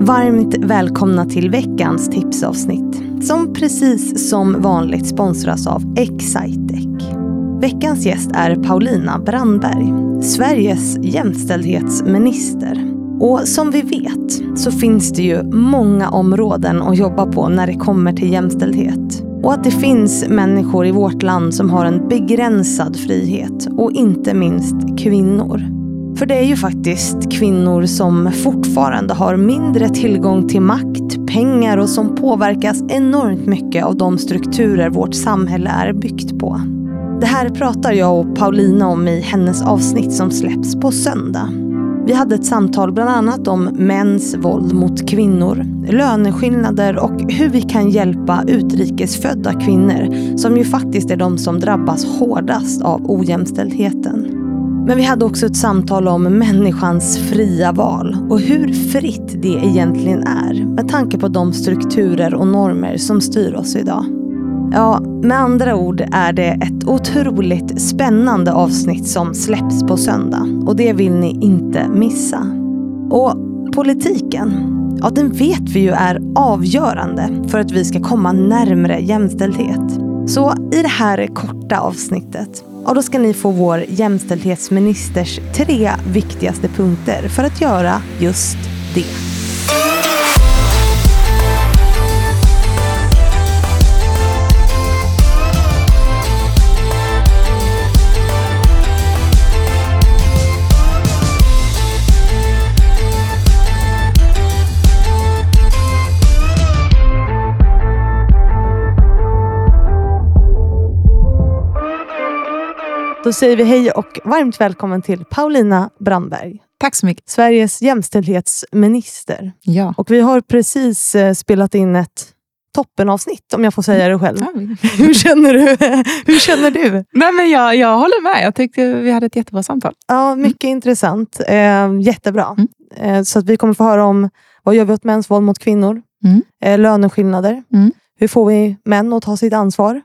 Varmt välkomna till veckans tipsavsnitt som precis som vanligt sponsras av Excitec. Veckans gäst är Paulina Brandberg, Sveriges jämställdhetsminister. Och som vi vet så finns det ju många områden att jobba på när det kommer till jämställdhet. Och att det finns människor i vårt land som har en begränsad frihet och inte minst kvinnor. För det är ju faktiskt kvinnor som fortfarande har mindre tillgång till makt, pengar och som påverkas enormt mycket av de strukturer vårt samhälle är byggt på. Det här pratar jag och Paulina om i hennes avsnitt som släpps på söndag. Vi hade ett samtal bland annat om mäns våld mot kvinnor, löneskillnader och hur vi kan hjälpa utrikesfödda kvinnor som ju faktiskt är de som drabbas hårdast av ojämställdheten. Men vi hade också ett samtal om människans fria val och hur fritt det egentligen är med tanke på de strukturer och normer som styr oss idag. Ja, med andra ord är det ett otroligt spännande avsnitt som släpps på söndag och det vill ni inte missa. Och politiken, ja den vet vi ju är avgörande för att vi ska komma närmre jämställdhet. Så i det här korta avsnittet, och då ska ni få vår jämställdhetsministers tre viktigaste punkter för att göra just det. Då säger vi hej och varmt välkommen till Paulina Brandberg. Tack så mycket. Sveriges jämställdhetsminister. Ja. Och vi har precis eh, spelat in ett toppenavsnitt, om jag får säga det själv. Hur känner du? Hur känner du? Nej, men jag, jag håller med. Jag tyckte vi hade ett jättebra samtal. Ja, mycket intressant. Eh, jättebra. Mm. Eh, så att vi kommer få höra om vad gör vi åt mäns våld mot kvinnor? Mm. Eh, löneskillnader. Mm. Hur får vi män att ta sitt ansvar?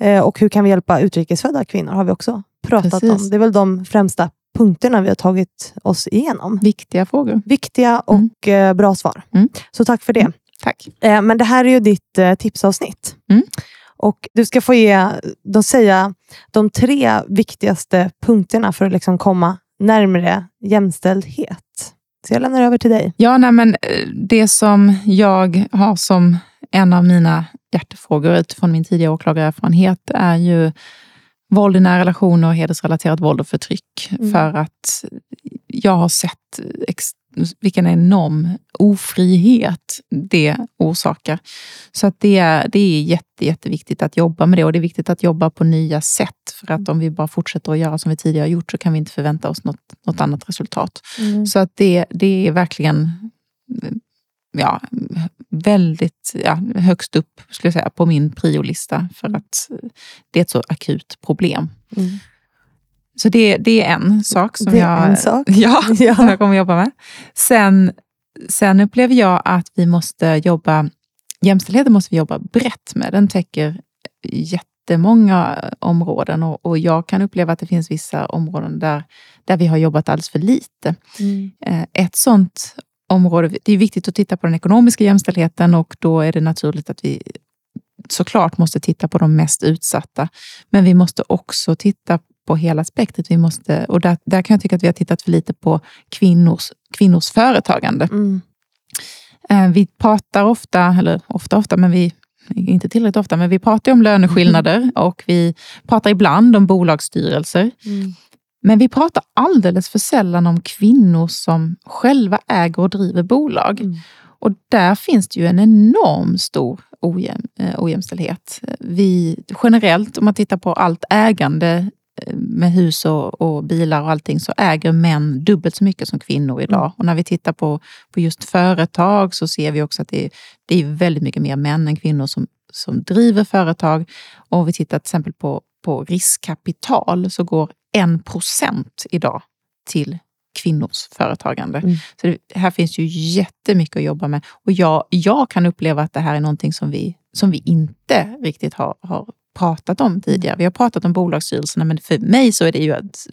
Mm. Eh, och hur kan vi hjälpa utrikesfödda kvinnor? har vi också pratat Precis. om. Det är väl de främsta punkterna vi har tagit oss igenom. Viktiga frågor. Viktiga och eh, bra svar. Mm. Så tack för det. Mm. Tack. Eh, men det här är ju ditt eh, tipsavsnitt. Mm. Och du ska få ge, de säga de tre viktigaste punkterna för att liksom komma närmare jämställdhet. Så jag lämnar över till dig. Ja, nej, men det som jag har som en av mina hjärtefrågor utifrån min tidigare åklagarerfarenhet är ju våld i nära relationer och hedersrelaterat våld och förtryck. Mm. För att jag har sett ex- vilken enorm ofrihet det orsakar. Så att det, är, det är jätte, jätteviktigt att jobba med det och det är viktigt att jobba på nya sätt. För att om vi bara fortsätter att göra som vi tidigare har gjort så kan vi inte förvänta oss något, något annat resultat. Så att det, det är verkligen ja, väldigt ja, högst upp skulle jag säga, på min priolista för att det är ett så akut problem. Mm. Så det, det är en sak som jag, sak. Ja, Ja. som jag kommer jobba med. Sen, sen upplever jag att vi måste jobba, jämställdheten måste vi jobba brett med. Den täcker jättemånga områden och, och jag kan uppleva att det finns vissa områden där, där vi har jobbat alldeles för lite. Mm. Eh, Ett sånt område, det är viktigt att titta på den ekonomiska jämställdheten och då är det naturligt att vi såklart måste titta på de mest utsatta. Men vi måste också titta på hela spektret. Vi måste, och där, där kan jag tycka att vi har tittat för lite på kvinnors, kvinnors företagande. Mm. Eh, Vi pratar ofta, eller ofta ofta, men vi inte tillräckligt ofta, men vi pratar om löneskillnader och vi pratar ibland om bolagsstyrelser. Mm. Men vi pratar alldeles för sällan om kvinnor som själva äger och driver bolag. Mm. Och där finns det ju en enorm stor ojäm, eh, ojämställdhet. Vi, generellt, om man tittar på allt ägande eh, med hus och, och bilar och allting, så äger män dubbelt så mycket som kvinnor idag. Mm. Och när vi tittar på, på just företag så ser vi också att det, det är väldigt mycket mer män än kvinnor som, som driver företag. Och om vi tittar till exempel på, på riskkapital så går en procent idag till kvinnors företagande. Mm. Så det, här finns ju jättemycket att jobba med. Och jag, jag kan uppleva att det här är någonting som vi, som vi inte riktigt har, har pratat om tidigare. Vi har pratat om bolagsstyrelserna, men för mig så är det ju att,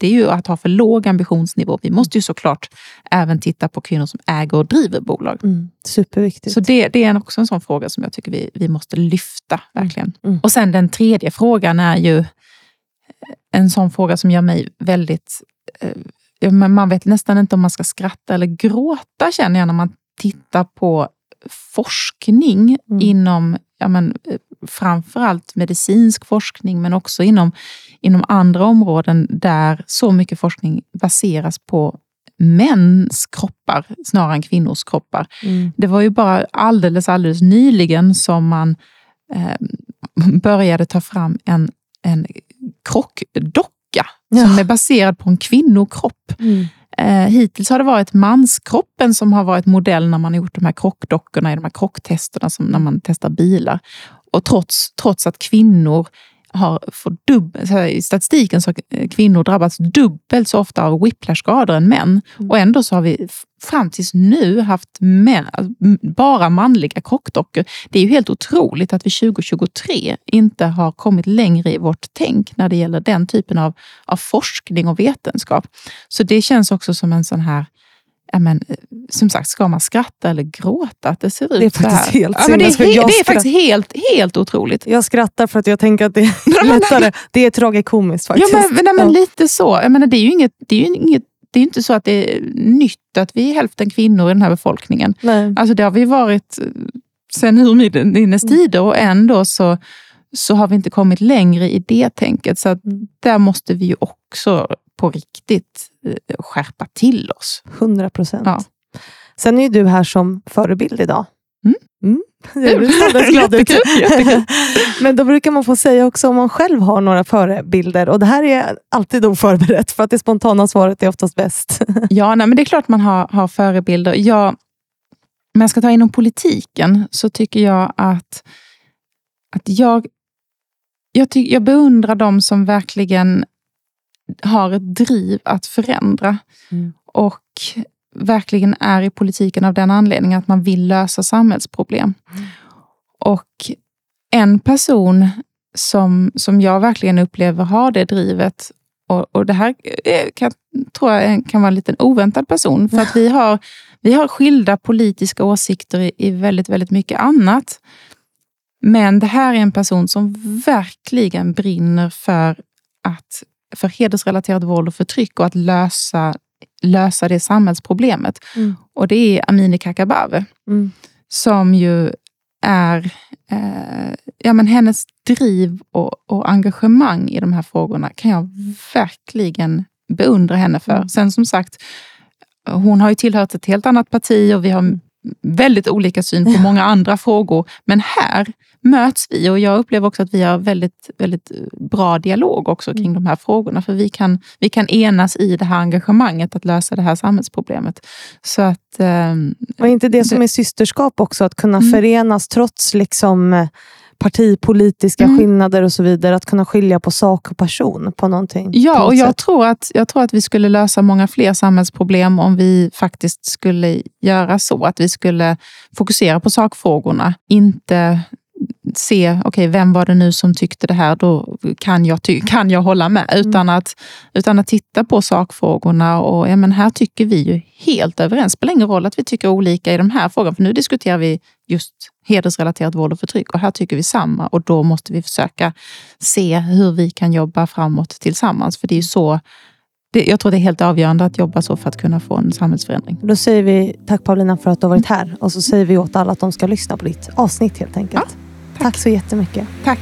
det är ju att ha för låg ambitionsnivå. Vi måste ju såklart även titta på kvinnor som äger och driver bolag. Mm, superviktigt. Så det, det är också en sån fråga som jag tycker vi, vi måste lyfta, verkligen. Mm. Och sen den tredje frågan är ju en sån fråga som gör mig väldigt... Eh, man vet nästan inte om man ska skratta eller gråta, känner jag, när man tittar på forskning mm. inom ja, men, eh, framförallt medicinsk forskning, men också inom, inom andra områden där så mycket forskning baseras på mäns kroppar snarare än kvinnors kroppar. Mm. Det var ju bara alldeles, alldeles nyligen som man eh, började ta fram en, en krockdocka ja. som är baserad på en kvinnokropp. Mm. Eh, hittills har det varit manskroppen som har varit modell när man har gjort de här krockdockorna i de här krocktesterna, som när man testar bilar. Och trots, trots att kvinnor har fått dubbel, I statistiken så har kvinnor drabbats dubbelt så ofta av whiplashskador än män. Mm. Och ändå så har vi fram tills nu haft män, bara manliga krockdockor. Det är ju helt otroligt att vi 2023 inte har kommit längre i vårt tänk när det gäller den typen av, av forskning och vetenskap. Så det känns också som en sån här men, eh, som sagt, ska man skratta eller gråta att det ser ut det är så här? Helt ja, men det, är, he det är faktiskt helt, helt otroligt. Jag skrattar för att jag tänker att det är lättare. Det är tragikomiskt faktiskt. Ja, men, nej, men lite så. Jag menar, det är ju inget, det är inget det är inte så att det är nytt att vi är hälften kvinnor i den här befolkningen. Nej. Alltså det har vi varit eh, sedan urminnes mm. tider och ändå så, så har vi inte kommit längre i det tänket. Så mm. där måste vi ju också på riktigt eh, skärpa till oss. 100 procent. Ja. Sen är ju du här som förebild idag. Mm. Mm. Jättekul, jättekul. Men då brukar man få säga också om man själv har några förebilder. Och det här är alltid oförberett, för att det spontana svaret är oftast bäst. ja, nej, men det är klart man har, har förebilder. Jag, om jag ska ta inom politiken så tycker jag att, att jag, jag, ty, jag beundrar de som verkligen har ett driv att förändra. Mm. Och verkligen är i politiken av den anledningen att man vill lösa samhällsproblem. Mm. Och en person som, som jag verkligen upplever har det drivet, och, och det här kan, tror jag kan vara en liten oväntad person, för att vi har, vi har skilda politiska åsikter i, i väldigt, väldigt mycket annat. Men det här är en person som verkligen brinner för att för hedersrelaterat våld och förtryck och att lösa, lösa det samhällsproblemet. Mm. Och det är Amineh Kakabaveh, mm. som ju är eh, ja, men hennes driv och, och, engagemang i de här frågorna kan jag verkligen beundra henne för. Mm. Sen som sagt, hon har ju tillhört ett helt annat parti och vi har väldigt olika syn på många andra frågor. Men här möts vi och jag upplever också att vi har väldigt, väldigt bra dialog också kring mm. de här frågorna. För vi kan, vi kan enas i det här engagemanget att lösa det här samhällsproblemet. Så att, eh, och inte det som är systerskap också, att kunna mm. förenas trots liksom partipolitiska mm. skillnader och så vidare. Att kunna skilja på sak och person på någonting. Ja, och jag tror, att, jag tror att vi skulle lösa många fler samhällsproblem om vi faktiskt skulle göra så. Att vi skulle fokusera på sakfrågorna, inte se, okej, okay, vem var det nu som tyckte det här? Då kan jag, kan jag hålla med. Mm. Utan, att, utan att titta på sakfrågorna och ja, men här tycker vi ju helt överens. Det spelar ingen roll att vi tycker olika i de här frågorna, för nu diskuterar vi just hedersrelaterat våld och förtryck och här tycker vi samma och då måste vi försöka se hur vi kan jobba framåt tillsammans. För det är så det, jag tror det är helt avgörande att jobba så för att kunna få en samhällsförändring. Då säger vi tack Paulina för att du har varit här och så säger vi åt alla att de ska lyssna på ditt avsnitt helt enkelt. Ja. Tack. så jättemycket. Tack.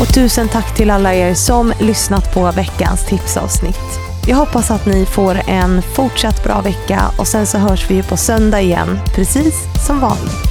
Och tusen tack till alla er som lyssnat på veckans tipsavsnitt. Jag hoppas att ni får en fortsatt bra vecka och sen så hörs vi på söndag igen, precis som vanligt.